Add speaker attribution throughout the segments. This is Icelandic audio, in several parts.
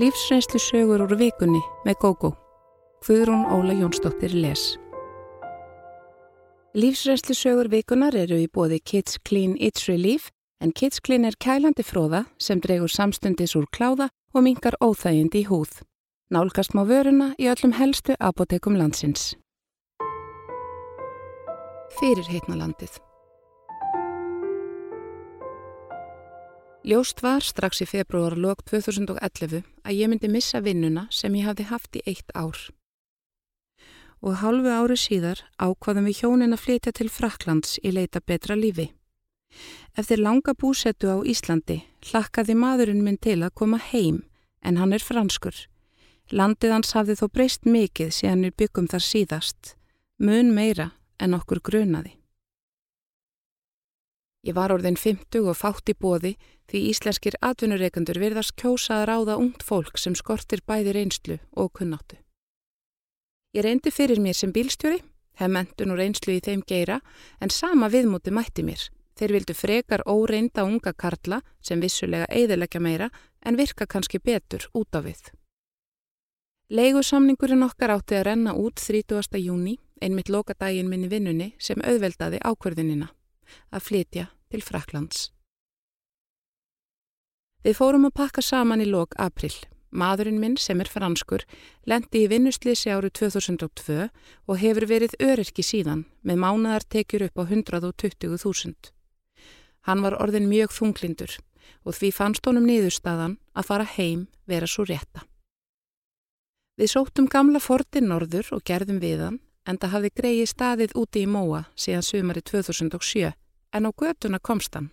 Speaker 1: Lífsreynslu sögur úr vikunni með GóGó. Guðrún Óla Jónsdóttir les. Lífsreynslu sögur vikunar eru í bóði Kids Clean It's Relief en Kids Clean er kælandi fróða sem dregur samstundis úr kláða og mingar óþægindi í húð. Nálgast má vöruna í öllum helstu apotekum landsins. Fyrir heitnalandið. Ljóst var strax í februar lók 2011 að ég myndi missa vinnuna sem ég hafði haft í eitt ár. Og hálfu ári síðar ákvaðum við hjónin að flytja til Fraklands í leita betra lífi. Eftir langa búsettu á Íslandi hlakkaði maðurinn minn til að koma heim en hann er franskur. Landið hans hafði þó breyst mikið síðan við byggum þar síðast, mun meira en okkur grunaði. Ég var orðin 50 og fátt í bóði því íslenskir atvinnureikandur virðast kjósa að ráða ungt fólk sem skortir bæði reynslu og kunnáttu. Ég reyndi fyrir mér sem bílstjóri, hef mentun og reynslu í þeim geira, en sama viðmúti mætti mér. Þeir vildu frekar óreinda unga karla sem vissulega eiðilegja meira en virka kannski betur út á við. Leigusamningurinn okkar átti að renna út 30. júni, einmitt loka daginn minni vinnunni sem auðveldaði ákverðinina að flytja til Fraklands. Við fórum að pakka saman í lok april. Maðurinn minn sem er franskur lendi í vinnuslýsi árið 2002 og hefur verið öryrki síðan með mánadartekjur upp á 120.000. Hann var orðin mjög þunglindur og því fannst honum niðurstaðan að fara heim vera svo rétta. Við sóttum gamla fortin norður og gerðum við hann en það hafði greið staðið úti í móa síðan sumari 2007 en á göduna komst hann.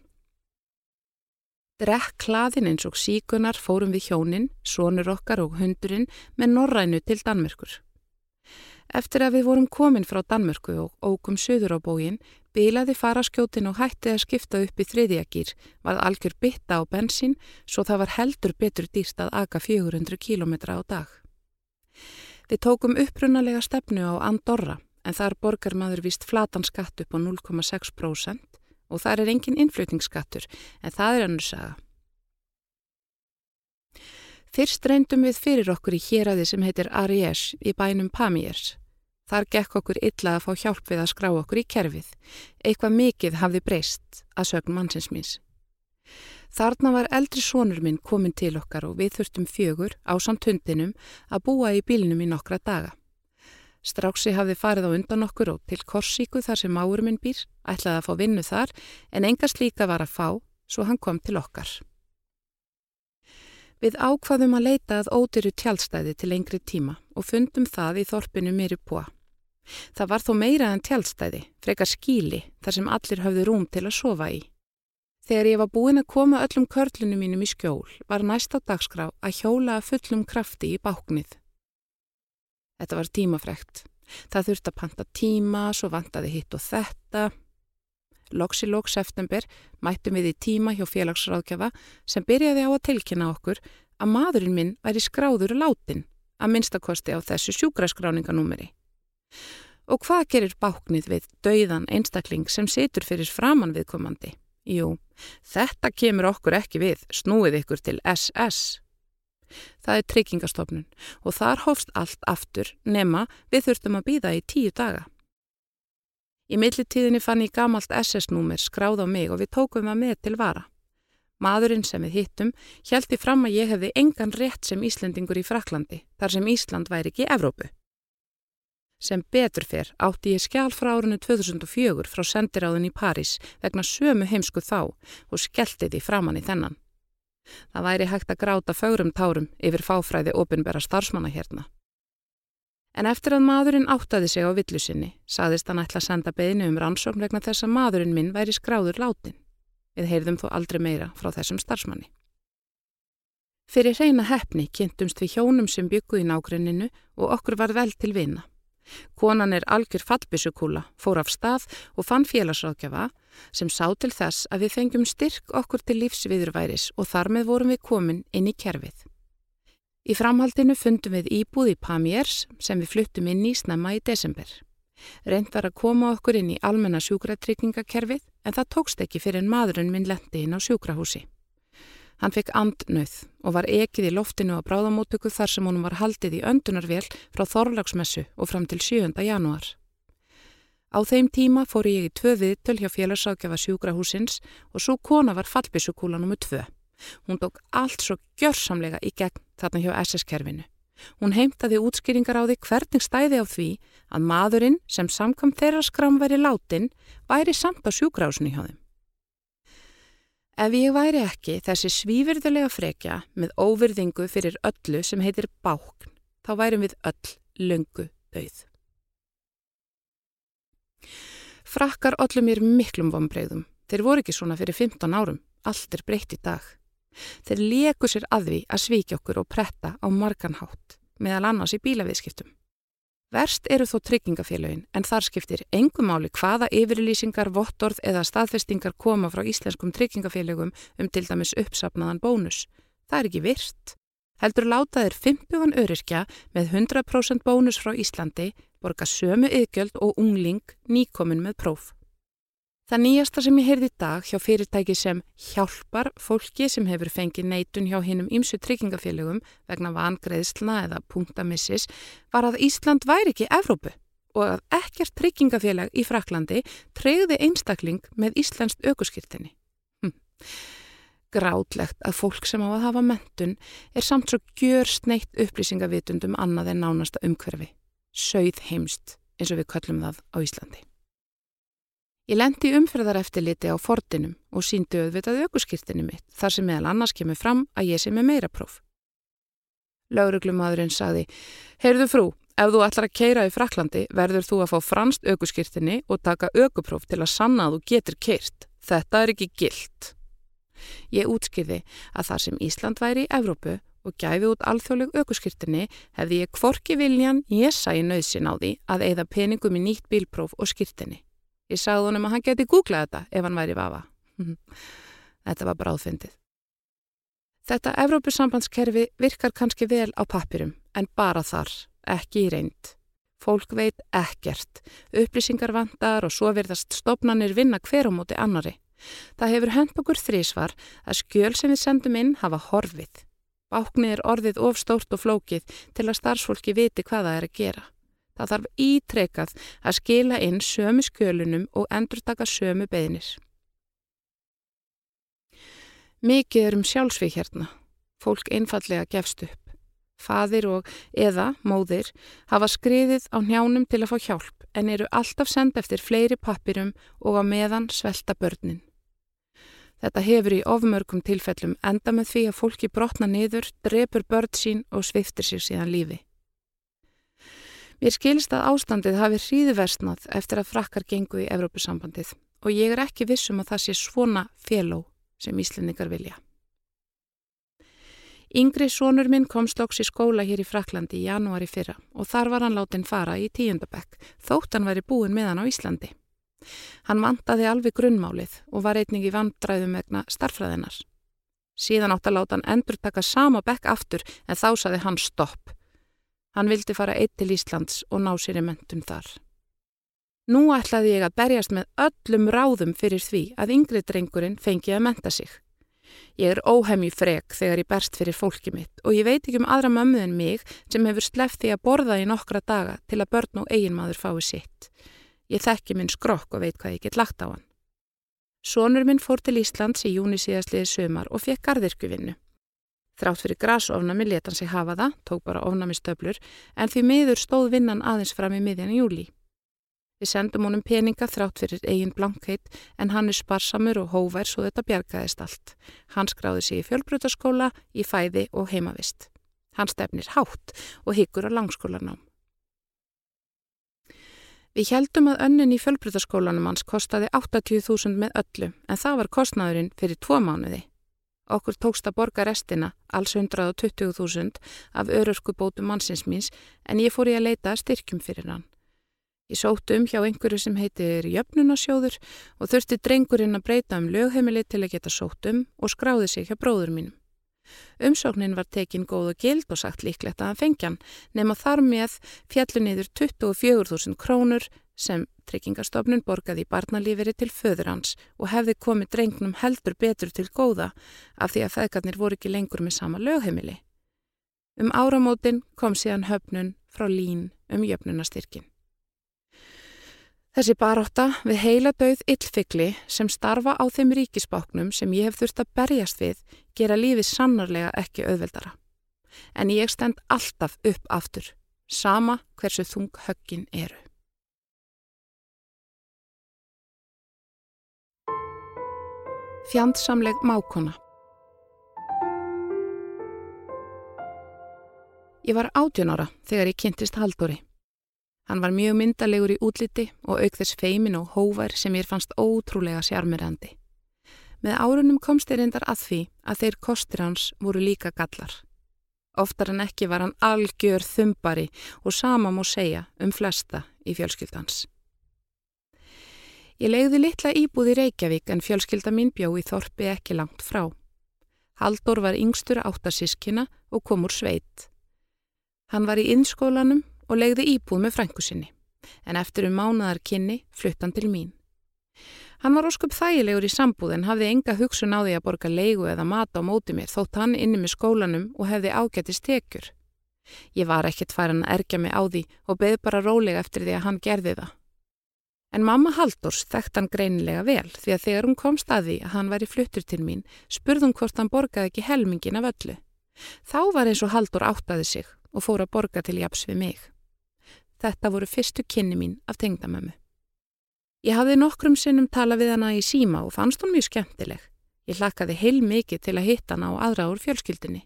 Speaker 1: Drekk hlaðin eins og síkunar fórum við hjónin, sonur okkar og hundurinn með norrænu til Danmörkur. Eftir að við vorum komin frá Danmörku og ókum söður á bógin, bilaði faraskjótin og hætti að skipta upp í þriðjagýr, varð algjör bytta á bensin, svo það var heldur betur dýrst að aga 400 km á dag. Við tókum upprunalega stefnu á Andorra en þar borgar maður vist flatan skatt upp á 0,6% og þar er engin innflutningsskattur en það er annars saga. Fyrst reyndum við fyrir okkur í héræði sem heitir Ariés í bænum Pamiers. Þar gekk okkur illa að fá hjálp við að skrá okkur í kerfið. Eitthvað mikið hafði breyst að sögn mannsins míns. Þarna var eldri sónur minn komin til okkar og við þurftum fjögur á samt hundinum að búa í bílinum í nokkra daga. Stráksi hafði farið á undan okkur og til Korsíku þar sem máur minn býr, ætlaði að fá vinnu þar en engast líka var að fá, svo hann kom til okkar. Við ákvaðum að leita að ódyru tjálstæði til lengri tíma og fundum það í þorpinu mér upp á. Það var þó meira en tjálstæði, frekar skíli þar sem allir hafði rúm til að sofa í. Þegar ég var búin að koma öllum körlunum mínum í skjól var næsta dagskrá að hjóla fullum krafti í báknið. Þetta var tímafrekt. Það þurfti að panta tíma, svo vantaði hitt og þetta. Loksi lóks eftember mættum við í tíma hjá félagsráðgjafa sem byrjaði á að tilkynna okkur að maðurinn minn væri skráður látin að minnstakosti á þessu sjúkraskráninganúmeri. Og hvað gerir báknið við dauðan einstakling sem situr fyrir framann viðkomandi? Jú, þetta kemur okkur ekki við, snúið ykkur til SS. Það er tryggingastofnun og þar hófst allt aftur nema við þurftum að býða í tíu daga. Í millitíðinni fann ég gamalt SS-númer skráð á mig og við tókum að með til vara. Maðurinn sem við hittum hjælti fram að ég hefði engan rétt sem Íslendingur í Fraklandi þar sem Ísland væri ekki Evrópu. Sem betur fyrr átti ég skjál frá árunni 2004 frá sendiráðin í París vegna sömu heimsku þá og skellti því framann í þennan. Það væri hægt að gráta fögrum tárum yfir fáfræði ofinbæra starfsmanna hérna. En eftir að maðurinn áttaði sig á villusinni, saðist hann ætla að senda beðinu um rannsókn vegna þess að maðurinn minn væri skráður látin. Við heyrðum þó aldrei meira frá þessum starfsmanni. Fyrir hreina hefni kynntumst við hjónum sem bygguði nágrenninu og okkur var vel til vina. Konan er algjör fallbissukúla, fór af stað og fann félagsrákjafa sem sá til þess að við fengjum styrk okkur til lífsviðurværis og þar með vorum við komin inn í kerfið. Í framhaldinu fundum við íbúð í Pamiers sem við fluttum inn í snemma í desember. Reynd var að koma okkur inn í almenna sjúkratryggingakerfið en það tókst ekki fyrir en maðurinn minn lendi inn á sjúkrahúsi. Hann fekk andnauð og var ekið í loftinu á bráðamótöku þar sem honum var haldið í öndunarvél frá Þorlagsmessu og fram til 7. janúar. Á þeim tíma fór ég í tvö viðtöl hjá félagsákjafa sjúkrahúsins og svo kona var fallbissukúla nr. 2. Hún tók allt svo gjörsamlega í gegn þarna hjá SS-kerfinu. Hún heimtaði útskýringar á því hvernig stæði á því að maðurinn sem samkvam þeirra skram væri látin væri samt á sjúkrahúsinu hjá þeim. Ef ég væri ekki þessi svífyrðulega frekja með óvirðingu fyrir öllu sem heitir bákn, þá værim við öll löngu auð. Frakkar öllum mér miklum vonbreiðum. Þeir voru ekki svona fyrir 15 árum. Allt er breytt í dag. Þeir leku sér að því að svíkja okkur og pretta á marganhátt, meðal annars í bílaviðskiptum. Verst eru þó tryggingafélagin en þar skiptir engum máli hvaða yfirlýsingar, vottorð eða staðfestingar koma frá íslenskum tryggingafélagum um til dæmis uppsapnaðan bónus. Það er ekki virt. Heldur látaðir 50 öryrkja með 100% bónus frá Íslandi borga sömu yðgjöld og ungling nýkomin með próf. Það nýjasta sem ég heyrði í dag hjá fyrirtæki sem hjálpar fólki sem hefur fengið neitun hjá hinnum ímsu tryggingafélögum vegna vangreðslna eða punktamissis var að Ísland væri ekki Evrópu og að ekkert tryggingafélag í Fraklandi treyði einstakling með Íslandst aukurskirtinni. Hm. Grátlegt að fólk sem á að hafa mentun er samt svo gjör sneitt upplýsingavitundum annað en nánasta umhverfi. Sauð heimst eins og við köllum það á Íslandi. Ég lendi umferðareftiliti á fortinum og síndi auðvitað aukurskýrtinu mitt þar sem meðal annars kemur fram að ég sé með meira próf. Lauruglumadurinn saði, heyrðu frú, ef þú ætlar að keira í Fraklandi verður þú að fá franst aukurskýrtinu og taka aukupróf til að sanna að þú getur keirt. Þetta er ekki gilt. Ég útskýrði að þar sem Ísland væri í Evrópu og gæfi út alþjóðleg aukurskýrtinu hefði ég kvorki viljan ég sæði nöðsin á því að eigða peningum í nýtt bílpróf og skýrtinu. Ég sagði honum að hann geti googlað þetta ef hann væri vafa. þetta var bráðfyndið. Þetta Evrópusambandskerfi virkar kannski vel á pappirum en bara þar, ekki í reynd. Fólk veit ekkert, upplýsingar vandar og svo verðast stopnarnir vinna hver á móti annari. Það hefur hend okkur þrísvar að skjöl sem við sendum inn hafa horfið. Báknið er orðið ofstórt og flókið til að starfsfólki viti hvað það er að gera. Það þarf ítrekað að skila inn sömu skjölunum og endurtaka sömu beðnir. Mikið er um sjálfsvík hérna. Fólk einfallega gefst upp. Fadir og eða móðir hafa skriðið á njánum til að fá hjálp en eru alltaf senda eftir fleiri pappirum og á meðan svelta börnin. Þetta hefur í ofmörgum tilfellum enda með því að fólki brotna niður, drepur börn sín og sviftir sér síðan lífi. Mér skilst að ástandið hafi hríðversnað eftir að frakkar gengu í Evrópusambandið og ég er ekki vissum að það sé svona féló sem íslendingar vilja. Yngri sónur minn kom stóks í skóla hér í Fraklandi í janúari fyrra og þar var hann látin fara í tíundabekk þótt hann væri búin með hann á Íslandi. Hann vantaði alveg grunnmálið og var einning í vandræðum vegna starfræðinar. Síðan átt að láta hann endur taka sama bekk aftur en þá saði hann stopp Hann vildi fara eitt til Íslands og ná sér í mentun þar. Nú ætlaði ég að berjast með öllum ráðum fyrir því að yngri drengurinn fengi að menta sig. Ég er óhemji frek þegar ég berst fyrir fólki mitt og ég veit ekki um aðra mömmu en mig sem hefur sleft því að borða í nokkra daga til að börn og eiginmaður fái sitt. Ég þekki minn skrokk og veit hvað ég get lagt á hann. Sónur minn fór til Íslands í júni síðastliði sömar og fekk gardirkuvinnu. Þrátt fyrir grasofnami leta hann sig hafa það, tók bara ofnamistöflur, en því miður stóð vinnan aðeins fram í miðjan í júli. Við sendum honum peninga þrátt fyrir eigin blankheit en hann er sparsamur og hóvær svo þetta bjargaðist allt. Hann skráði sig í fjölbrutaskóla, í fæði og heimavist. Hann stefnir hátt og hyggur á langskólanám. Við heldum að önnin í fjölbrutaskólanum hans kostaði 80.000 með öllu en það var kostnaðurinn fyrir tvo mánuði. Okkur tókst að borga restina, alls 120.000 af örörkubótum mannsins míns en ég fór í að leita styrkjum fyrir hann. Ég sótt um hjá einhverju sem heitir Jöfnunasjóður og þurfti drengurinn að breyta um lögheimili til að geta sótt um og skráði sig hjá bróður mínum. Umsóknin var tekin góð og gild og sagt líklegt að hann fengjan nema þar með fjallu niður 24.000 krónur sem Tryggingastofnun borgaði í barnalíferi til föður hans og hefði komið drengnum heldur betur til góða af því að feðgarnir voru ekki lengur með sama lögheimili. Um áramótin kom síðan höfnun frá lín um jöfnunastyrkin. Þessi baróta við heila döið illfikli sem starfa á þeim ríkisbáknum sem ég hef þurft að berjast við gera lífið sannarlega ekki auðveldara. En ég stend alltaf upp aftur, sama hversu þung höggin eru. Fjandsamleg mákona Ég var átjón ára þegar ég kynntist Haldóri. Hann var mjög myndalegur í útliti og auk þess feimin og hóvar sem ég fannst ótrúlega sjarmirandi. Með árunum komst ég reyndar að því að þeir kostir hans voru líka gallar. Oftar en ekki var hann algjör þumbari og sama múr segja um flesta í fjölskyldans. Ég legði litla íbúð í Reykjavík en fjölskylda mín bjó í Þorpi ekki langt frá. Haldur var yngstur áttasískina og kom úr sveit. Hann var í innskólanum og legði íbúð með frængu sinni, en eftir um mánaðar kynni flutt hann til mín. Hann var ósköp þægilegur í sambúð en hafði enga hugsun á því að borga leigu eða mata á móti mér þótt hann inni með skólanum og hefði ágættist tekjur. Ég var ekkert færan að ergja mig á því og beð bara rólega eftir því að hann gerði það. En mamma Haldurs þekkt hann greinilega vel því að þegar hún kom staði að hann væri fluttur til mín spurðum hvort hann borgaði ekki helmingin af öllu. Þá var eins og Haldur áttaði sig og fór að borga til japs við mig. Þetta voru fyrstu kynni mín af tengdamömmu. Ég hafði nokkrum sinnum tala við hana í síma og fannst hún mjög skemmtileg. Ég hlakkaði heil mikið til að hitta hana á aðra úr fjölskyldinni.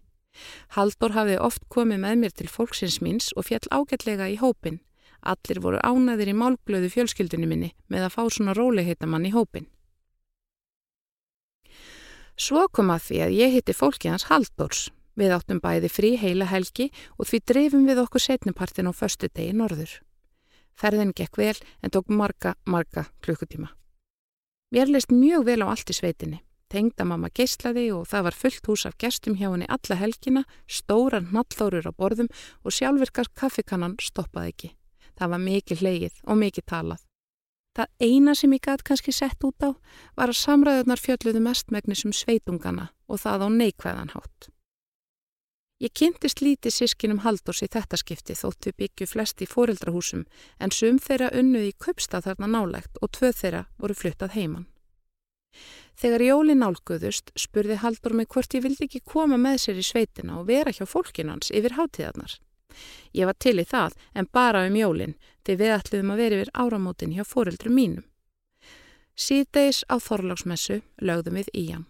Speaker 1: Haldur hafði oft komið með mér til fólksins míns og fjall ágætlega í hópin Allir voru ánæðir í málglöðu fjölskyldunni minni með að fá svona róleheitamann í hópin. Svo kom að því að ég hitti fólki hans Haldórs. Við áttum bæði frí heila helgi og því drefum við okkur setnipartin á förstu degi norður. Ferðin gekk vel en tók marga, marga klukkutíma. Mér leist mjög vel á allt í sveitinni. Tengda mamma geyslaði og það var fullt hús af gestum hjá henni alla helgina, stóran nallþórur á borðum og sjálfurkar kaffikannan stoppaði ekki. Það var mikið hleyið og mikið talað. Það eina sem ég gæti kannski sett út á var að samræðunar fjölluðu mestmægnis um sveitungana og það á neikvæðanhátt. Ég kynntist lítið sískinum Haldurs í þetta skipti þótt við byggju flest í fóreldrahúsum en sum þeirra unnuði í köpstað þarna nálægt og tvö þeirra voru fluttað heiman. Þegar Jóli nálguðust spurði Haldur mig hvort ég vildi ekki koma með sér í sveitina og vera hjá fólkinans yfir hátíðarnar. Ég var til í það en bara um jólinn því við ætluðum að vera yfir áramótin hjá fóreldrum mínum. Síðdeis á Þorláksmessu lögðum við í hann.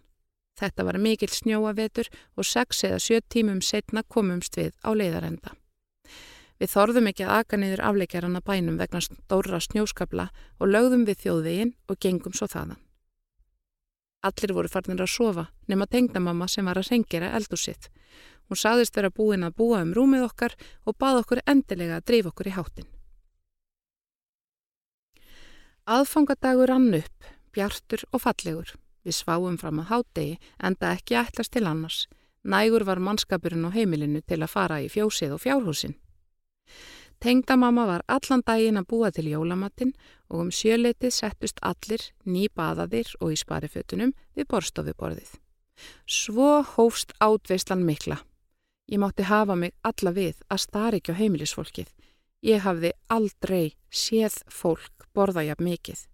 Speaker 1: Þetta var mikil snjóavetur og sex eða sjö tímum setna komumst við á leiðarenda. Við þorðum ekki að aka niður afleikjaranna bænum vegna stóra snjóskabla og lögðum við þjóðvegin og gengum svo þaðan. Allir voru farnir að sofa nema tengnamamma sem var að sengjera eldúsitt Hún saðist vera búin að búa um rúmið okkar og bað okkur endilega að dreifa okkur í háttin. Aðfangadagur rann upp, bjartur og fallegur. Við sváum fram að hátdegi enda ekki ætlast til annars. Nægur var mannskapurinn á heimilinu til að fara í fjósið og fjárhúsin. Tengdamamma var allan daginn að búa til jólamattin og um sjöleitið settust allir, nýbaðaðir og í sparifötunum við borstofuborðið. Svo hófst átveislan mikla. Ég mátti hafa mig alla við að starra ekki á heimilisfólkið. Ég hafði aldrei séð fólk borða jafn mikið.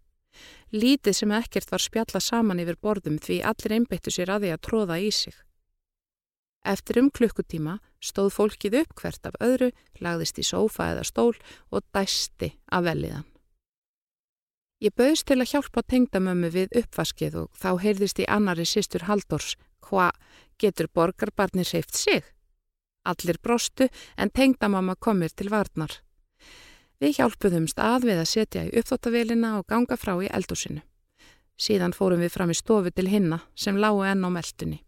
Speaker 1: Lítið sem ekkert var spjalla saman yfir borðum því allir einbeittu sér að því að tróða í sig. Eftir um klukkutíma stóð fólkið upp hvert af öðru, lagðist í sófa eða stól og dæsti af veliðan. Ég bauðst til að hjálpa tengdamömmu við uppvaskið og þá heyrðist í annari sýstur Haldors hva getur borgarbarnir seift sig? Allir brostu en tengdamamma komir til varnar. Við hjálpuðumst að við að setja í uppþóttavélina og ganga frá í eldúsinu. Síðan fórum við fram í stofu til hinna sem lágu enn á meldunni.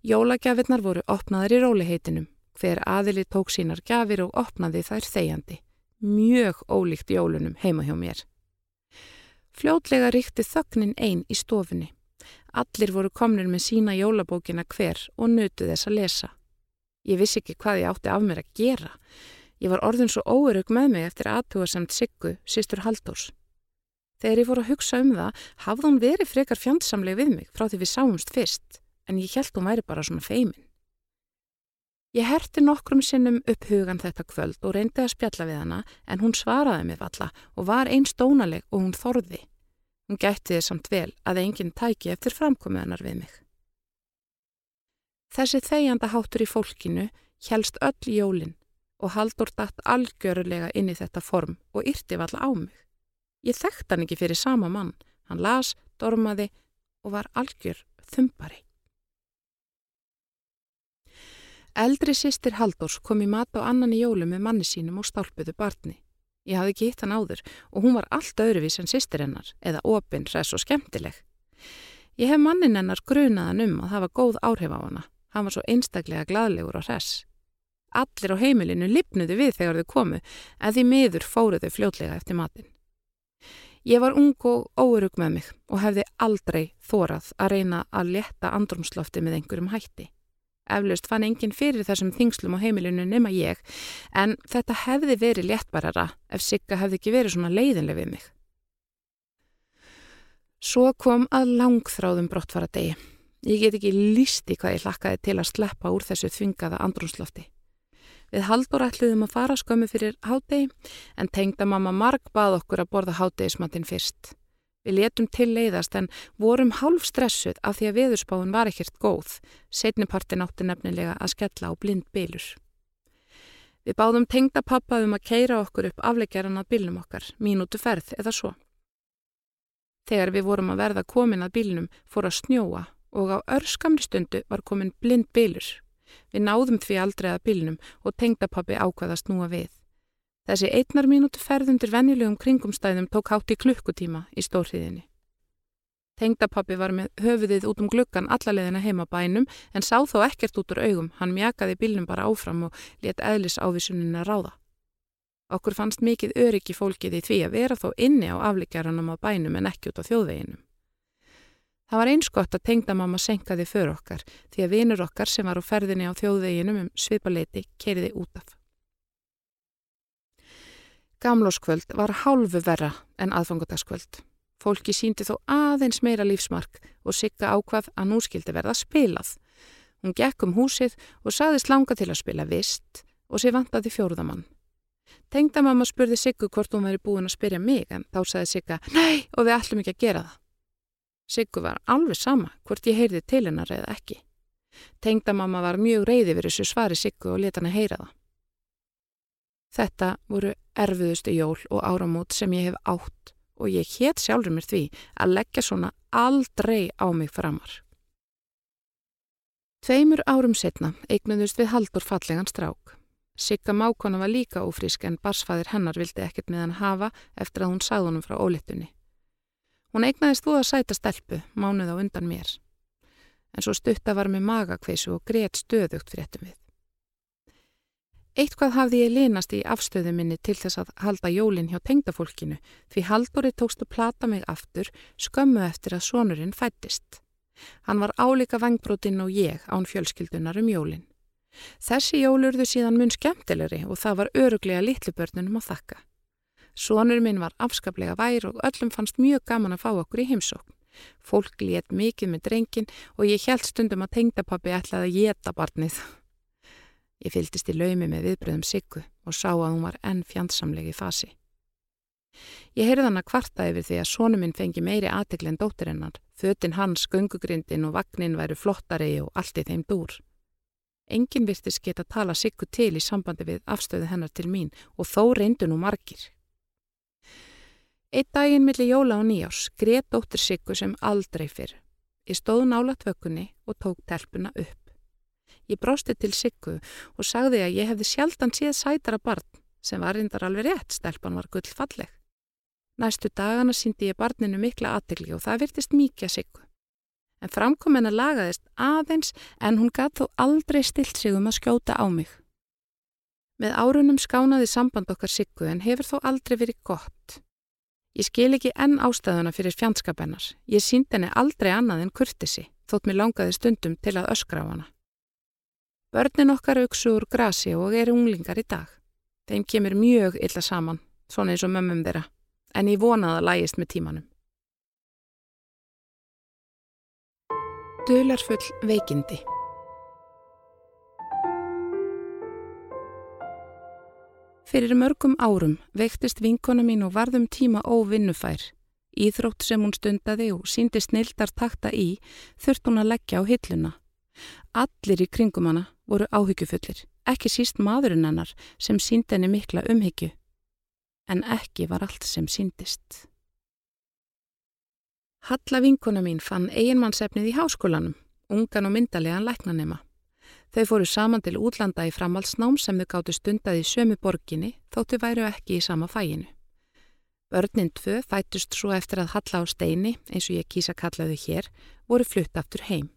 Speaker 1: Jólagjafirnar voru opnaðar í róliheitinum. Hver aðili tók sínar gjafir og opnaði þær þegjandi. Mjög ólíkt jólunum heima hjá mér. Fljótlega ríkti þögnin einn í stofunni. Allir voru komnir með sína jólabókina hver og nutu þess að lesa. Ég vissi ekki hvað ég átti af mér að gera. Ég var orðin svo óerug með mig eftir aðtuga samt Siggu, sýstur Haldós. Þegar ég fór að hugsa um það, hafði hún verið frekar fjandsamleg við mig frá því við sáumst fyrst, en ég held hún væri bara svona feimin. Ég herti nokkrum sinnum upp hugan þetta kvöld og reyndi að spjalla við hana, en hún svaraði mig valla og var einn stónaleg og hún þorði. Hún gætti þið samt vel að enginn tæki eftir framkomiðanar við mig. Þessi þegjanda háttur í fólkinu helst öll jólinn og Haldur dætt algjörulega inn í þetta form og yrti valla á mig. Ég þekkt hann ekki fyrir sama mann, hann las, dormaði og var algjör þumbari. Eldri sýstir Haldurs kom í mat á annan í jólu með manni sínum og stálpuðu barni. Ég hafði ekki hitt hann áður og hún var allt öðruvís en sýstir hennar, eða opinn, res og skemmtileg. Ég hef mannin hennar grunaðan um að hafa góð áhrif á hana. Hann var svo einstaklega gladlegur og res. Allir á heimilinu lipnuðu við þegar þau komu en því miður fóruðu fljótlega eftir matin. Ég var ung og óurug með mig og hefði aldrei þórað að reyna að leta andrumslofti með einhverjum hætti. Eflaust fann enginn fyrir þessum þingslum á heimilinu nema ég en þetta hefði verið léttbarara ef Sigga hefði ekki verið svona leiðinlega við mig. Svo kom að langþráðum brottfara degi. Ég get ekki lísti hvað ég hlakkaði til að sleppa úr þessu þvingaða andrumslofti. Við haldur ætluðum að fara skömmu fyrir hádegi en tengda mamma Mark bað okkur að borða hádegismatinn fyrst. Við letum til leiðast en vorum hálf stressuð af því að veðurspáin var ekkert góð. Setnipartin átti nefnilega að skella á blind bylur. Við báðum tengda pappa um að keira okkur upp afleggjaran að bylnum okkar, mínútu ferð eða svo. Þegar við vorum að verða komin að bylnum fór að snjóa og á örskamri stundu var komin blind bylur. Við náðum því aldrei að bylnum og tengdapappi ákvaðast núa við. Þessi einnar mínútu ferðundir venjulegum kringumstæðum tók hátt í klukkutíma í stórhriðinni. Tengdapappi var með höfuðið út um glukkan allalegðina heima bænum en sá þó ekkert út úr augum, hann mjakaði bílnum bara áfram og let eðlis ávísunina ráða. Okkur fannst mikið öryggi fólkið í því að vera þó inni á aflikjaranum á bænum en ekki út á þjóðveginum. Það var einskott að tengdamamma senkaði för okkar því að vinur okkar sem var á ferðinni á þjóðveginum um svipaleiti keriði út af. Gamlóskvöld var hálfu verra en aðfangadagskvöld. Fólki síndi þó aðeins meira lífsmark og sigga ákvað að nú skildi verða spilað. Hún gekk um húsið og saðist langa til að spila vist og sé vantaði fjóruðamann. Tengdamamma spurði Siggu hvort hún væri búin að spyrja mig en þá saði Sigga Nei og við ætlum ekki að gera það. Siggu var alveg sama hvort ég heyrði til hennar eða ekki. Tengdamamma var mjög reyði fyrir þessu svari Siggu og leta henni heyra það. Þetta voru erfiðustu jól og áramót sem ég hef átt og ég hétt sjálfur mér því að leggja svona aldrei á mig framar. Tveimur árum setna eignuðust við haldur fallegan strák. Sigga mákona var líka ófrísk en barsfæðir hennar vildi ekkert með hann hafa eftir að hún sagði honum frá ólittunni. Hún eignaðist þú að sæta stelpu, mánuð á undan mér. En svo stutta var með magakveisu og greiðt stöðugt fréttum við. Eitthvað hafði ég linast í afstöðu minni til þess að halda jólinn hjá tengdafólkinu því Haldóri tókst að plata mig aftur skömmu eftir að sonurinn fættist. Hann var álíka vangbrótinn og ég án fjölskyldunar um jólinn. Þessi jólurðu síðan mun skemmtilegri og það var öruglega litlubörnunum að þakka. Sonur minn var afskaplega vær og öllum fannst mjög gaman að fá okkur í heimsókn. Fólk létt mikið með drengin og ég held stundum að tengdapappi ætlaði að geta barnið. Ég fylgist í laumi með viðbröðum Siggu og sá að hún var enn fjandsamlegi fasi. Ég heyrði hann að kvarta yfir því að sónu minn fengi meiri aðtekli en dóttirinnar, fötinn hans, gungugrindin og vagnin væru flottari og allt í þeim dúr. Engin virtist geta tala Siggu til í sambandi við afstöðu hennar til mín og þó reyndu nú margir. Eitt daginn millir jóla og nýjás greið dóttir Siggu sem aldrei fyrr. Ég stóð nála tvökunni og tók telpuna upp. Ég brósti til Siggu og sagði að ég hefði sjaldan síð sætara barn sem var reyndar alveg rétt, stelpan var gullfalleg. Næstu dagana síndi ég barninu mikla aðtegli og það virtist mikið Siggu. En framkominna lagaðist aðeins en hún gæt þó aldrei stilt sig um að skjóta á mig. Með árunum skánaði samband okkar Siggu en hefur þó aldrei verið gott. Ég skil ekki enn ástæðuna fyrir fjandskapennar. Ég síndi henni aldrei annað en kurtisi, þótt mér langaði stundum til að öskra á hana. Börnin okkar auksu úr grasi og eru unglingar í dag. Þeim kemur mjög illa saman, svona eins og mömmum þeirra, en ég vonaði að lægist með tímanum. Dularfull veikindi Fyrir mörgum árum veiktist vinkona mín og varðum tíma óvinnufær. Íþrótt sem hún stundaði og síndi snildar takta í þurft hún að leggja á hilluna. Allir í kringum hana voru áhyggjufullir, ekki síst maðurinn hennar sem síndi henni mikla umhyggju. En ekki var allt sem síndist. Halla vinkona mín fann eiginmannsefnið í háskólanum, ungan og myndalegan læknanema. Þau fóru saman til útlanda í framhaldsnám sem þau gáttu stundað í sömu borginni þóttu væru ekki í sama fæginu. Börnin tvö fætust svo eftir að Halla á steini, eins og ég kýsa kallaðu hér, voru flutt aftur heim.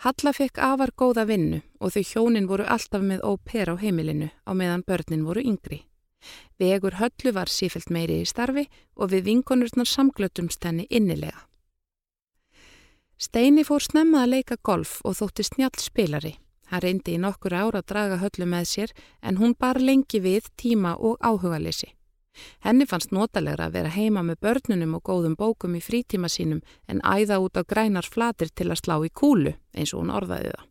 Speaker 1: Halla fekk afar góða vinnu og þau hjónin voru alltaf með óper á heimilinu á meðan börnin voru yngri. Vegur höllu var sífelt meiri í starfi og við vinkonurnar samglötumst henni innilega. Steini fór snemma að leika golf og þótti snjall spilari. Hann reyndi í nokkur ára að draga höllu með sér en hún bar lengi við tíma og áhugalessi. Henni fannst notalegra að vera heima með börnunum og góðum bókum í frítíma sínum en æða út á grænar flatir til að slá í kúlu eins og hún orðaði það.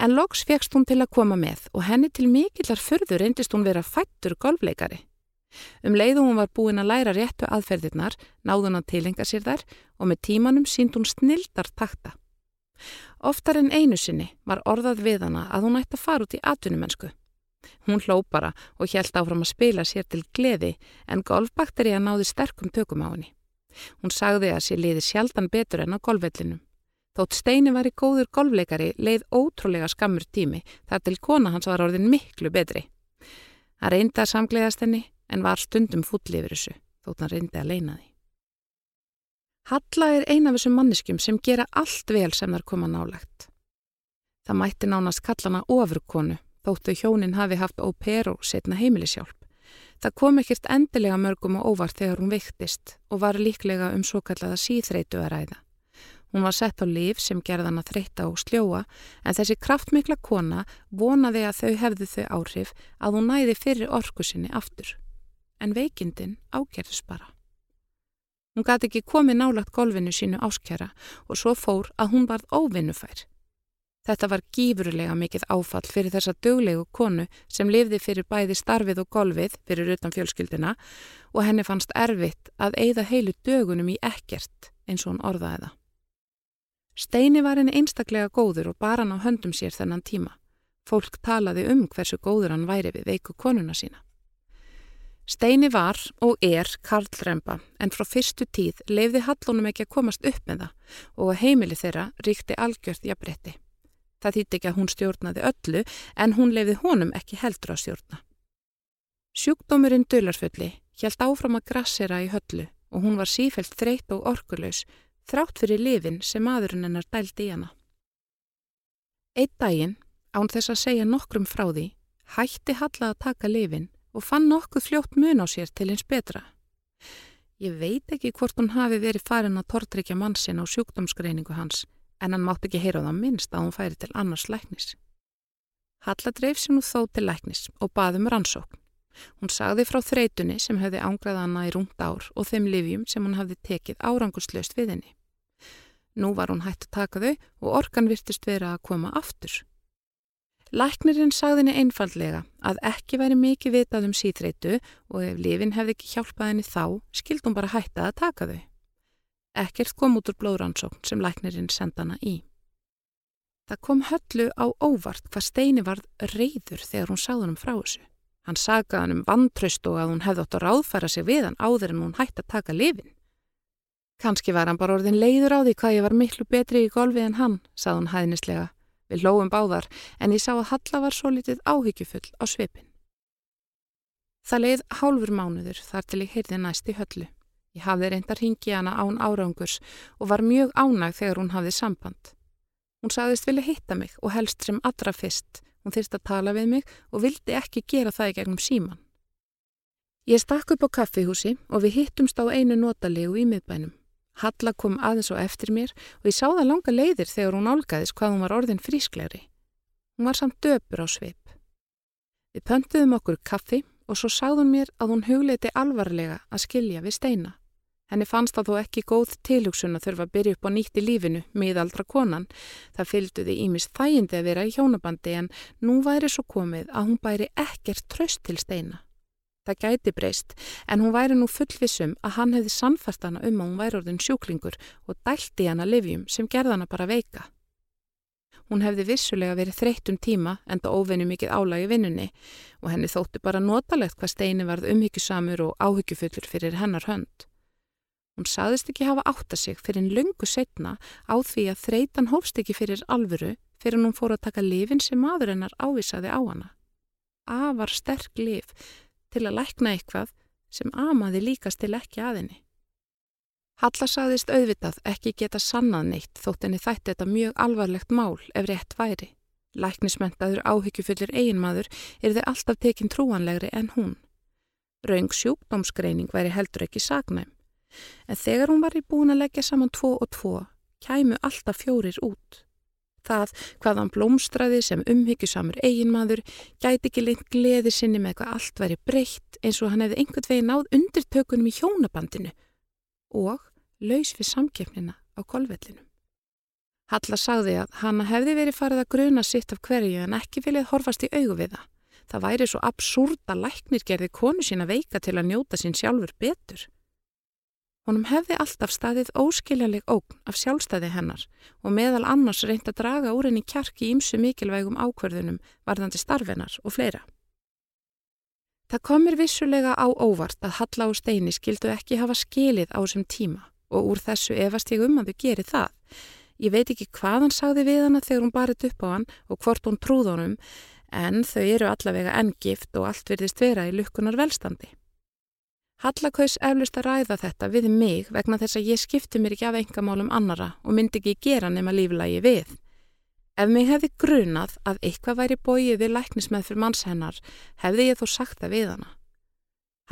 Speaker 1: En loks fegst hún til að koma með og henni til mikillar förður reyndist hún vera fættur golfleikari. Um leiðu hún var búin að læra réttu aðferðirnar, náðun að tilenga sér þær og með tímanum sínd hún snildar takta. Oftar en einu sinni var orðað við hana að hún ætti að fara út í atvinnumensku. Hún hló bara og hjælt áfram að spila sér til gleði en golfbakterija náði sterkum tökum á henni. Hún sagði að sér liði sjaldan betur en á golfvellinum. Þótt Steini var í góður golfleikari leið ótrúlega skammur tími þar til kona hans var orðin miklu betri. Hann reyndi að samgleðast henni en var stundum fúllifur þessu þótt hann reyndi að leina því. Halla er eina af þessum manneskjum sem gera allt vel sem þar koma nálagt. Það mætti nánast kallana ofurkonu, þóttu hjónin hafi haft óper og setna heimilisjálp. Það kom ekkert endilega mörgum og óvart þegar hún veiktist og var líklega um svo kallaða síþreitu að ræða. Hún var sett á líf sem gerðan að þreita og sljóa en þessi kraftmikla kona vonaði að þau hefðu þau áhrif að hún næði fyrir orku sinni aftur. En veikindin ágerðus bara. Hún gæti ekki komið nálagt golfinu sínu áskjara og svo fór að hún varð óvinnufær. Þetta var gífurlega mikið áfall fyrir þessa döglegu konu sem lifði fyrir bæði starfið og golfið fyrir utan fjölskyldina og henni fannst erfitt að eigða heilu dögunum í ekkert eins og hún orðaði það. Steini var henni einstaklega góður og bara hann á höndum sér þennan tíma. Fólk talaði um hversu góður hann væri við veiku konuna sína. Steini var og er karlremba en frá fyrstu tíð leifði Hallónum ekki að komast upp með það og heimili þeirra ríkti algjört jafnbretti. Það þýtti ekki að hún stjórnaði öllu en hún leifði honum ekki heldur að stjórna. Sjúkdómurinn Dularfulli hjælt áfram að grassera í höllu og hún var sífelt þreytt og orkuleus þrátt fyrir lifin sem maðurinn hennar dældi í hana. Eitt daginn, án þess að segja nokkrum frá því, hætti Halla að taka lifin og fann nokkuð fljótt mun á sér til eins betra. Ég veit ekki hvort hún hafi verið farin að tortrykja mannsinn á sjúkdómsgreiningu hans en hann mátt ekki heyra á það minnst að hún færi til annars læknis. Halla dreif sér nú þó til læknis og baðum rannsókn. Hún sagði frá þreytunni sem hefði ángrað hana í rúmt ár og þeim livjum sem hún hafði tekið árangurslaust við henni. Nú var hún hægt að taka þau og orkan virtist vera að koma aftur. Læknirinn sagðinni einfallega að ekki væri mikið vitað um síþreitu og ef lifin hefði ekki hjálpað henni þá, skild hún bara hætta að taka þau. Ekkert kom út úr blóðrannsókn sem læknirinn senda hana í. Það kom höllu á óvart hvað Steini varð reyður þegar hún sagði hann um frá þessu. Hann sagði hann um vantraust og að hún hefði átt að ráðfæra sig við hann áður en hún hætti að taka lifin. Kanski var hann bara orðin leiður á því hvað ég var miklu betri í golfi en hann, sagði hann hæðnislega Við hlóum báðar en ég sá að Halla var svo litið áhyggjufull á svipin. Það leið hálfur mánuður þar til ég heyrði næst í höllu. Ég hafði reyndar hingið hana án árangurs og var mjög ánæg þegar hún hafði samband. Hún sagðist vilja hitta mig og helst sem allra fyrst. Hún þyrst að tala við mig og vildi ekki gera það í gegnum síman. Ég stakk upp á kaffihúsi og við hittumst á einu notalegu í miðbænum. Halla kom aðeins og eftir mér og ég sá það langa leiðir þegar hún álgaðis hvað hún var orðin frísklegri. Hún var samt döpur á sveip. Við pöntuðum okkur kaffi og svo sagðun mér að hún hugleiti alvarlega að skilja við steina. Henni fannst það þó ekki góð tilhugsun að þurfa að byrja upp á nýtt í lífinu, miðaldra konan. Það fylgduði ímist þægindi að vera í hjónabandi en nú væri svo komið að hún bæri ekkert tröst til steina. Það gæti breyst en hún væri nú fullvisum að hann hefði samfært hana um að hún væri orðin sjúklingur og dælti hana livjum sem gerða hana bara veika. Hún hefði vissulega verið þreytt um tíma en það óvenni mikið álagi vinnunni og henni þótti bara notalegt hvað steini varð umhyggjusamur og áhyggjufullur fyrir hennar hönd. Hún saðist ekki hafa átta sig fyrir en lungu setna á því að þreytan hófst ekki fyrir alvöru fyrir hún fór að taka lifin sem maður hennar ávisaði á hana. Afar sterk lif til að lækna eitthvað sem amaði líkast til ekki aðinni. Halla saðist auðvitað ekki geta sannað neitt þótt henni þætti þetta mjög alvarlegt mál ef rétt væri. Læknismentaður áhyggjufullir eiginmaður er þau alltaf tekinn trúanlegri en hún. Raung sjúkdómsgreining væri heldur ekki sagnæm. En þegar hún var í búin að leggja saman tvo og tvo, kæmu alltaf fjórir út. Það hvaðan blómstræði sem umhyggjusamur eiginmaður gæti ekki lengt gleði sinni með hvað allt væri breytt eins og hann hefði einhvern veginn náð undirtökunum í hjónabandinu og laus við samkeppnina á kolvellinum. Halla sagði að hanna hefði verið farið að gruna sitt af hverju en ekki viljað horfast í augu við það. Það væri svo absúrt að læknir gerði konu sína veika til að njóta sín sjálfur betur. Honum hefði alltaf staðið óskiljanleg ógn af sjálfstæði hennar og meðal annars reynd að draga úr henni kjarki ímsu mikilvægum ákverðunum varðandi starfennar og fleira. Það komir vissulega á óvart að Halla og Steini skildu ekki hafa skilið á þessum tíma og úr þessu efast ég um að þau geri það. Ég veit ekki hvað hann sagði við hana þegar hún barið upp á hann og hvort hún trúð honum en þau eru allavega enngift og allt verðist vera í lukkunar velstandi. Halla kaus eflust að ræða þetta við mig vegna þess að ég skipti mér ekki af engamálum annara og myndi ekki gera nema líflægi við. Ef mig hefði grunað að eitthvað væri bóið við læknismæð fyrir manns hennar, hefði ég þó sagt það við hana.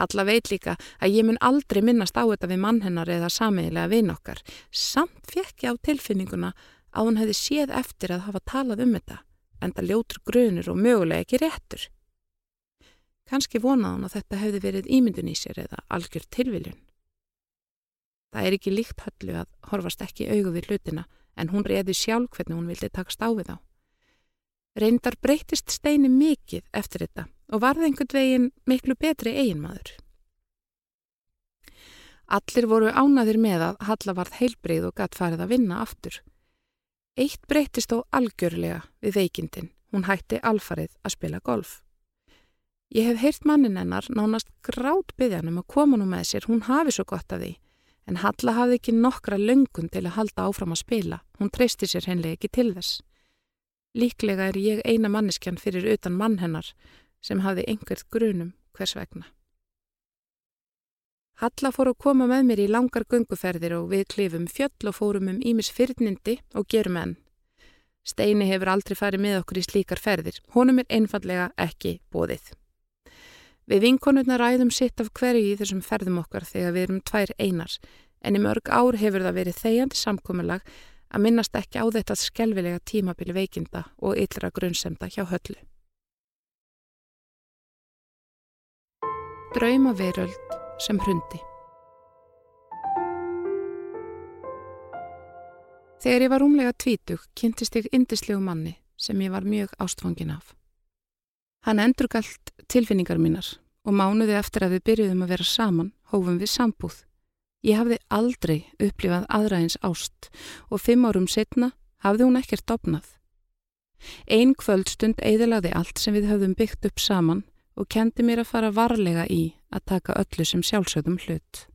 Speaker 1: Halla veit líka að ég mun aldrei minnast á þetta við mann hennar eða sameigilega vinn okkar. Samt fekk ég á tilfinninguna að hún hefði séð eftir að hafa talað um þetta, en það ljótur grunur og mögulega ekki réttur. Kanski vonað hún að þetta hefði verið ímyndun í sér eða algjör tilviljun. Það er ekki líkt höllu að horfast ekki augu við hlutina, en hún reyði sjálf hvernig hún vildi takast á við á. Reyndar breytist steini mikið eftir þetta og varði einhvern veginn miklu betri eiginmaður. Allir voru ánaðir með að Halla varð heilbreyð og gatt farið að vinna aftur. Eitt breytist þó algjörlega við veikindin, hún hætti alfarið að spila golf. Ég hef heyrt mannin hennar nánast grátt byggjanum að koma nú með sér, hún hafi svo gott af því en Halla hafði ekki nokkra löngun til að halda áfram að spila, hún treysti sér henni ekki til þess. Líklega er ég eina manneskjan fyrir utan mann hennar sem hafði einhvert grunum hvers vegna. Halla fór að koma með mér í langar gunguferðir og við klifum fjöll og fórum um ímis fyrrnindi og gerum enn. Steini hefur aldrei farið með okkur í slíkar ferðir, honum er einfallega ekki bóðið. Við vinkonurna ræðum sitt af hverju í þessum ferðum okkar þegar við erum tvær einar en í mörg ár hefur það verið þegjandi samkominlag að minnast ekki á þetta skelvilega tímabili veikinda og yllra grunnsemda hjá höllu. Draumaveröld sem hrundi Þegar ég var umlega tvítug kynntist ég indislegu manni sem ég var mjög ástfangin af. Hann endurgalt tilfinningar mínar og mánuði eftir að við byrjuðum að vera saman hófum við sambúð. Ég hafði aldrei upplifað aðræðins ást og fimm árum setna hafði hún ekkert opnað. Einn kvöldstund eðalaði allt sem við höfðum byggt upp saman og kendi mér að fara varlega í að taka öllu sem sjálfsögðum hlut.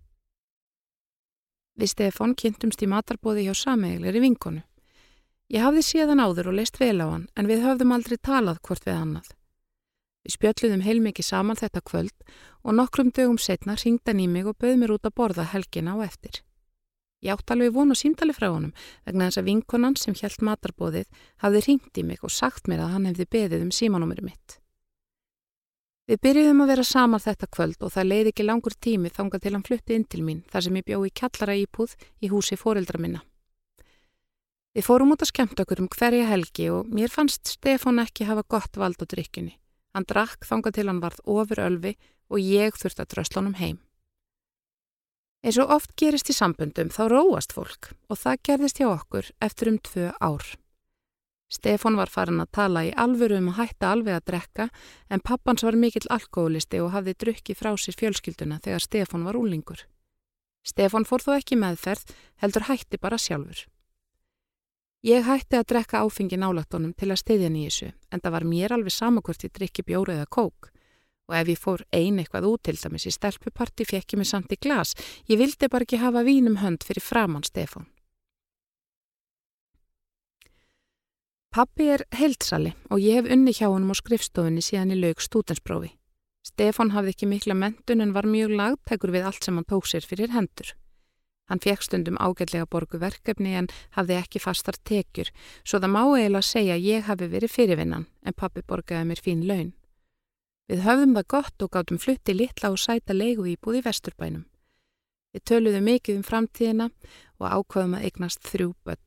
Speaker 1: Við Stefan kynntumst í matarbóði hjá sameigilegri vinkonu. Ég hafði séðan áður og leist vel á hann en við höfðum aldrei talað hvort við annað. Spjöldluðum heilmikið saman þetta kvöld og nokkrum dögum setna ringdan í mig og bauð mér út að borða helgina á eftir. Ég átt alveg von og símtali frá honum vegna þess að vinkonan sem hjælt matarbóðið hafði ringt í mig og sagt mér að hann hefði beðið um símanúmeri mitt. Við byrjuðum að vera saman þetta kvöld og það leiði ekki langur tími þanga til hann flutti inn til mín þar sem ég bjó í kallara ípúð í húsi fóreldra minna. Við fórum út að skemmt okkur um hverja helgi og mér fannst Stefán ekki hafa gott vald á drikkjunni. Hann drakk þanga til hann varð ofur ölfi og ég þurfti að drösla honum heim. Eins og oft gerist í sambundum þá róast fólk og það gerðist hjá okkur eftir um tvö ár. Stefan var farin að tala í alvöru um að hætta alveg að drekka en pappans var mikill alkoholisti og hafði drukki frá sér fjölskylduna þegar Stefan var úlingur. Stefan fór þó ekki meðferð, heldur hætti bara sjálfur. Ég hætti að drekka áfengi nálagtónum til að stiðja nýjisu en það var mér alveg samakvört í drikki bjóru eða kók og ef ég fór ein eitthvað út til dæmis í stelpuparti fekk ég mig samt í glas. Ég vildi bara ekki hafa vínum hönd fyrir framann Stefan. Pappi er heildsali og ég hef unni hjá honum á skrifstofunni síðan í laug stútensprófi. Stefan hafði ekki mikla mentun en var mjög lagtækur við allt sem hann tók sér fyrir hendur. Hann fekk stundum ágætlega borgu verkefni en hafði ekki fastar tekjur, svo það má eiginlega segja að ég hafi verið fyrirvinnan en pappi borgaði mér fín laun. Við höfðum það gott og gáttum flutti litla og sæta leigu íbúð í vesturbænum. Við töluðum mikið um framtíðina og ákvaðum að eignast þrjú börn.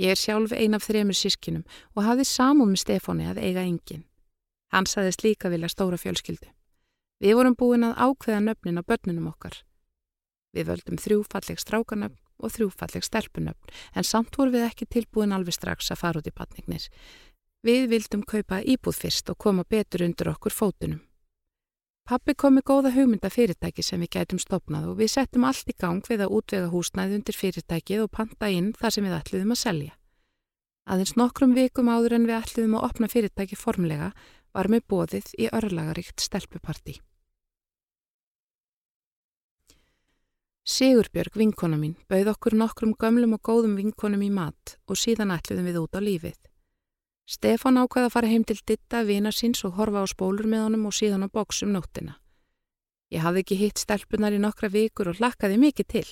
Speaker 1: Ég er sjálf ein af þremur sískinum og hafði samúð með Stefáni að eiga engin. Hann saðist líka vilja stóra fjölskyldu. Við vorum búin að ákveða nöfnin á börnunum okkar. Við völdum þrjúfalleg strákanöfn og þrjúfalleg stelpunöfn en samt voru við ekki tilbúin alveg strax að fara út í batningnir. Við vildum kaupa íbúð fyrst og koma betur undir okkur fótunum. Pappi kom með góða hugmynda fyrirtæki sem við gætum stopnað og við settum allt í gang við að útvega húsnæði undir fyrirtækið og panta inn þar sem við ætluðum að selja. Aðeins nokkrum vikum áður en við ætluðum að opna fyrirtæki formlega var með bóðið í örlagaríkt stelpuparti. Sigurbjörg vinkona mín bauð okkur nokkrum gömlum og góðum vinkonum í mat og síðan ætluðum við út á lífið. Stefan ákvaði að fara heim til ditta vina síns og horfa á spólur með honum og síðan á bóksum nóttina. Ég hafði ekki hitt stelpunar í nokkra vikur og lakkaði mikið til.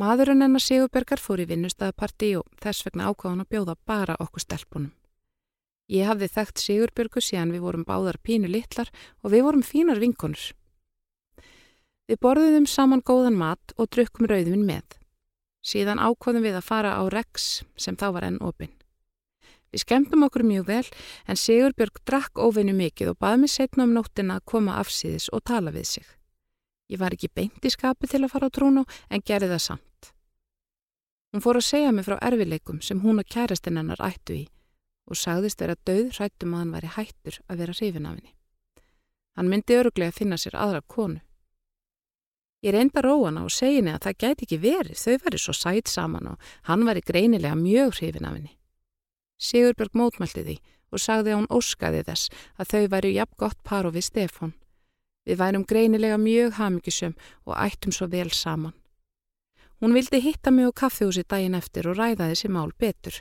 Speaker 1: Maðurinn enna Sigurbergar fór í vinnustæðaparti og þess vegna ákvaði hann að bjóða bara okkur stelpunum. Ég hafði þekkt Sigurbergu síðan við vorum báðar pínu litlar og við vorum fínar vinkonur. Við borðuðum saman góðan mat og drukkum rauðvin með. Síðan ákvaðum við að fara á Rex sem þá var enn opinn. Við skemmtum okkur mjög vel en Sigurbjörg drakk óveinu mikið og baði mig setna um nóttina að koma afsýðis og tala við sig. Ég var ekki beint í skapi til að fara á trúnu en gerði það samt. Hún fór að segja mig frá erfileikum sem hún og kærastinn hennar ættu í og sagðist vera döð hrættum að hann væri hættur að vera hrifin af henni. Hann myndi öruglega að finna sér aðra konu. Ég reynda róana og segi henni að það gæti ekki verið, þau væri svo sætt saman og hann væri greinilega mjög hrifin af henni. Sigurbjörg mótmælti því og sagði að hún óskaði þess að þau væri jafn gott par og við Stefón. Við værum greinilega mjög hafmyggisum og ættum svo vel saman. Hún vildi hitta mig á kaffehúsi daginn eftir og ræða þessi mál betur.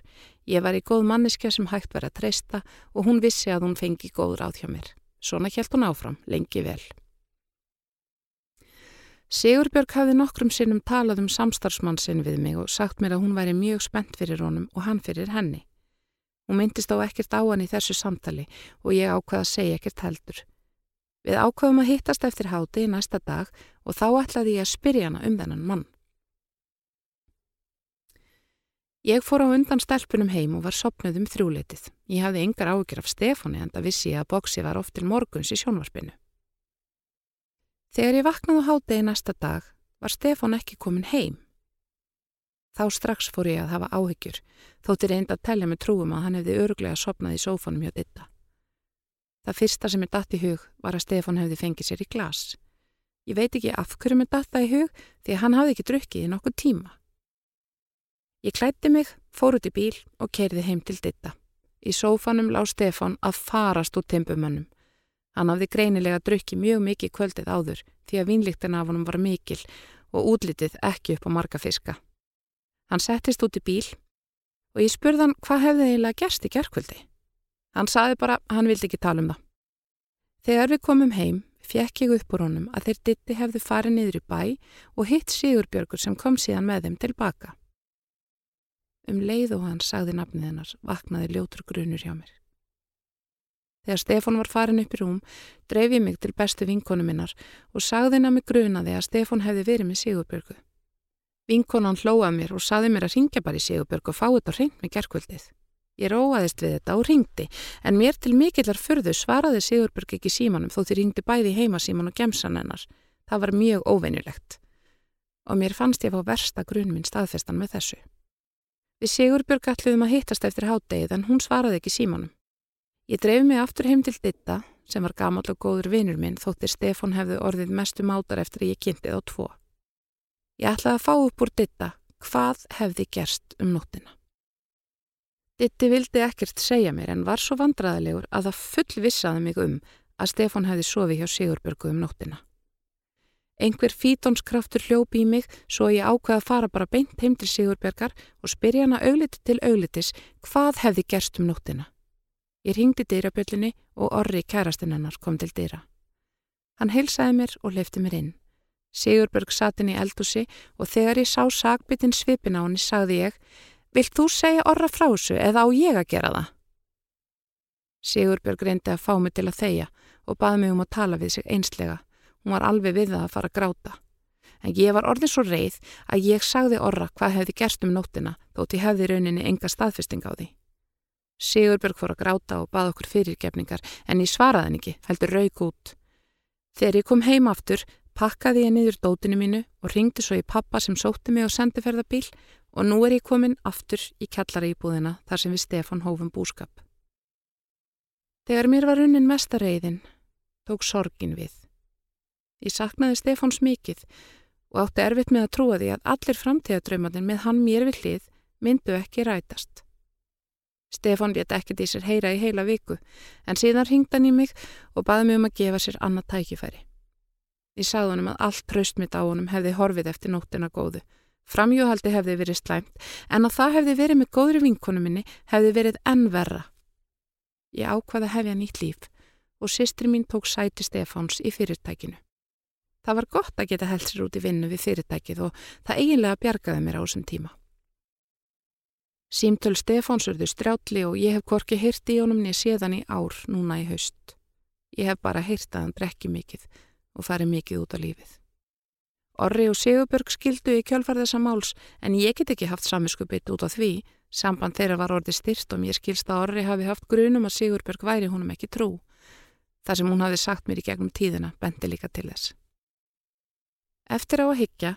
Speaker 1: Ég var í góð manneskja sem hægt var að treysta og hún vissi að hún fengi góð ráð hjá mér. Svona hjælt hún áfram, lengi vel. Sigurbjörg hafði nokkrum sinnum talað um samstarfsmann sinn við mig og sagt mér að hún væri mjög spennt fyrir honum og hann fyrir henni. Hún myndist á ekkert á hann í þessu samtali og ég ákvaði að segja ekkert heldur. Við ákvaðum að hittast eftir háti í næsta dag og þá ætlaði ég að spyrja hana um þennan mann. Ég fór á undan stelpunum heim og var sopnuð um þrjúleitið. Ég hafði yngar ágjur af Stefáni en það vissi ég að bóksi var oft til morguns í sjónvarpinu. Þegar ég vaknaði á í næsta dag var Stefán ekki komin heim. Þá strax fór ég að hafa áhyggjur, þótti reynd að tellja með trúum að hann hefði öruglega sopnað í sófanum hjá ditta. Það fyrsta sem er datt í hug var að Stefan hefði fengið sér í glas. Ég veit ekki af hverju mér datt það í hug því að hann hafði ekki drukkið í nokkuð tíma. Ég klætti mig, fór út í bíl og keirði heim til ditta. Í sófanum lág Stefan að farast út tempumönnum. Hann hafði greinilega drukkið mjög mikið kvöldið áður því að vínlíktin af honum var mikil og útlitið ekki upp á marga fiska. Hann settist út í bíl og ég spurði hann hvað hefði eiginlega gerst í gerðkvöldi. Hann saði bara að hann vildi ekki tala um það. Þegar við komum heim fjekk ég upp úr honum að þeir ditti hefðu farið niður í bæ og hitt Sigurbjörgur sem kom síðan með þeim tilbaka. Um leið og hann sagði nafnið hennar vaknaði ljótur grunur hjá mér. Þegar Stefan var farin upp í rúm dreif ég mig til bestu vinkonu minnar og sagði hennar mig grunaði að Stefan hefði verið með Sigurbjörgu. Vinkonan hlóað mér og saði mér að ringja bara í Sigurbjörg og fá þetta hreint með gerkvöldið. Ég róaðist við þetta og ringdi, en mér til mikillar förðu svaraði Sigurbjörg ekki símanum þó þið ringdi bæði heima síman og gemsan hennar. Það var mjög óveinilegt. Og mér fannst ég að fá versta grunn minn staðfestan með þessu. Við Sigurbjörg ætluðum að hittast eftir hátdegið en hún svaraði ekki símanum. Ég dreif mig aftur heim til ditta, sem var gamal og góður vinur minn þóttir Stefan hefði orðið mestu mátar eftir að ég kynntið á tvo. Ég ætlaði að fá upp úr ditta hvað hefði gerst um nóttina. Ditti vildi ekkert segja mér en var svo vandraðilegur að það full vissaði mig um að Stefan hefði sofið hjá Sigurbjörgu um nóttina. Einhver fítónskraftur hljópi í mig svo ég ákveði að fara bara beint heim til Sigurbjörgar og spyrja hana augliti til auglitis hvað hefði gerst um nóttina. Ég ringdi dýrabjöllinni og orri kærastinn hennar kom til dýra. Hann heilsaði mér og lefti mér inn. Sigurbjörg satt inn í eldúsi og þegar ég sá sagbitinn svipin á henni sagði ég Vilt þú segja orra frá þessu eða á ég að gera það? Sigurbjörg reyndi að fá mig til að þeia og baði mig um að tala við sig einslega. Hún var alveg við það að fara að gráta. En ég var orðin svo reið að ég sagði orra hvað hefði gerst um nóttina þótt ég hefði rauninni enga staðfesting á því. Sigurbjörg fór að gráta og baði okkur fyrirgefningar en ég svaraði henni ekki, heldur raug út. Þegar ég kom heim aftur pakkaði ég niður dótinu mínu og ringdi svo í pappa sem sótti mig á sendiferðabíl og nú er ég komin aftur í kjallara íbúðina þar sem við Stefan hófum búskap. Þegar mér var unnin mestareiðin, tók sorgin við. Ég saknaði Stefáns mikið og átti erfitt með að trúa því að allir framtíðadraumadin með hann mér við hlið myndu ekki rætast. Stefán létt ekkert í sér heyra í heila viku en síðan ringd hann í mig og baði mig um að gefa sér annað tækifæri. Ég sagði honum að allt traust mitt á honum hefði horfið eftir nóttina góðu Framjóhaldi hefði verið slæmt en að það hefði verið með góðri vinkonu minni hefði verið enn verra. Ég ákvaði að hefja nýtt líf og sýstri mín tók sæti Stefáns í fyrirtækinu. Það var gott að geta held sér út í vinnu við fyrirtækið og það eiginlega bjargaði mér á þessum tíma. Símtöl Stefáns urðu strjátli og ég hef korki hýrt í honum niður séðan í ár núna í haust. Ég hef bara hýrt að hann brekki mikið og farið mikið út á lífið. Orri og Sigurbjörg skildu í kjölfar þessa máls en ég get ekki haft samiskupið út á því. Samband þeirra var orði styrt og mér skilst að Orri hafi haft grunum að Sigurbjörg væri húnum ekki trú. Það sem hún hafi sagt mér í gegnum tíðina bendi líka til þess. Eftir á að higgja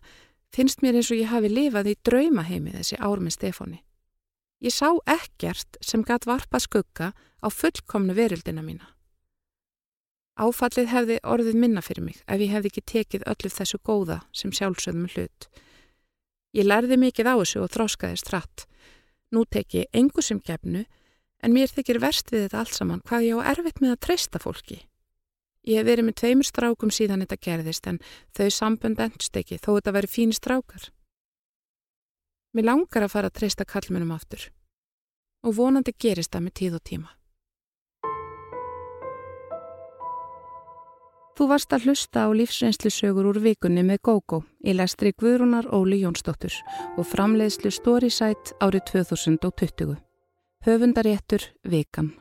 Speaker 1: finnst mér eins og ég hafi lifað í draumaheimi þessi ár með Stefáni. Ég sá ekkert sem gatt varpa skugga á fullkomnu verildina mína. Áfallið hefði orðið minna fyrir mig ef ég hefði ekki tekið öllu þessu góða sem sjálfsögðum hlut. Ég lærði mikið á þessu og þróskaðist rætt. Nú tek ég engu sem gefnu en mér þykir verst við þetta allt saman hvað ég á erfitt með að treysta fólki. Ég hef verið með tveimur strákum síðan þetta gerðist en þau sambönd endst ekki þó þetta veri fíni strákar. Mér langar að fara að treysta kallmennum aftur og vonandi gerist það með tíð og tíma. Þú varst að hlusta á lífsreynslusögur úr vikunni með GóGó í lestri Guðrúnar Óli Jónsdóttur og framleiðslu Storysight árið 2020. Höfundaréttur Vikan.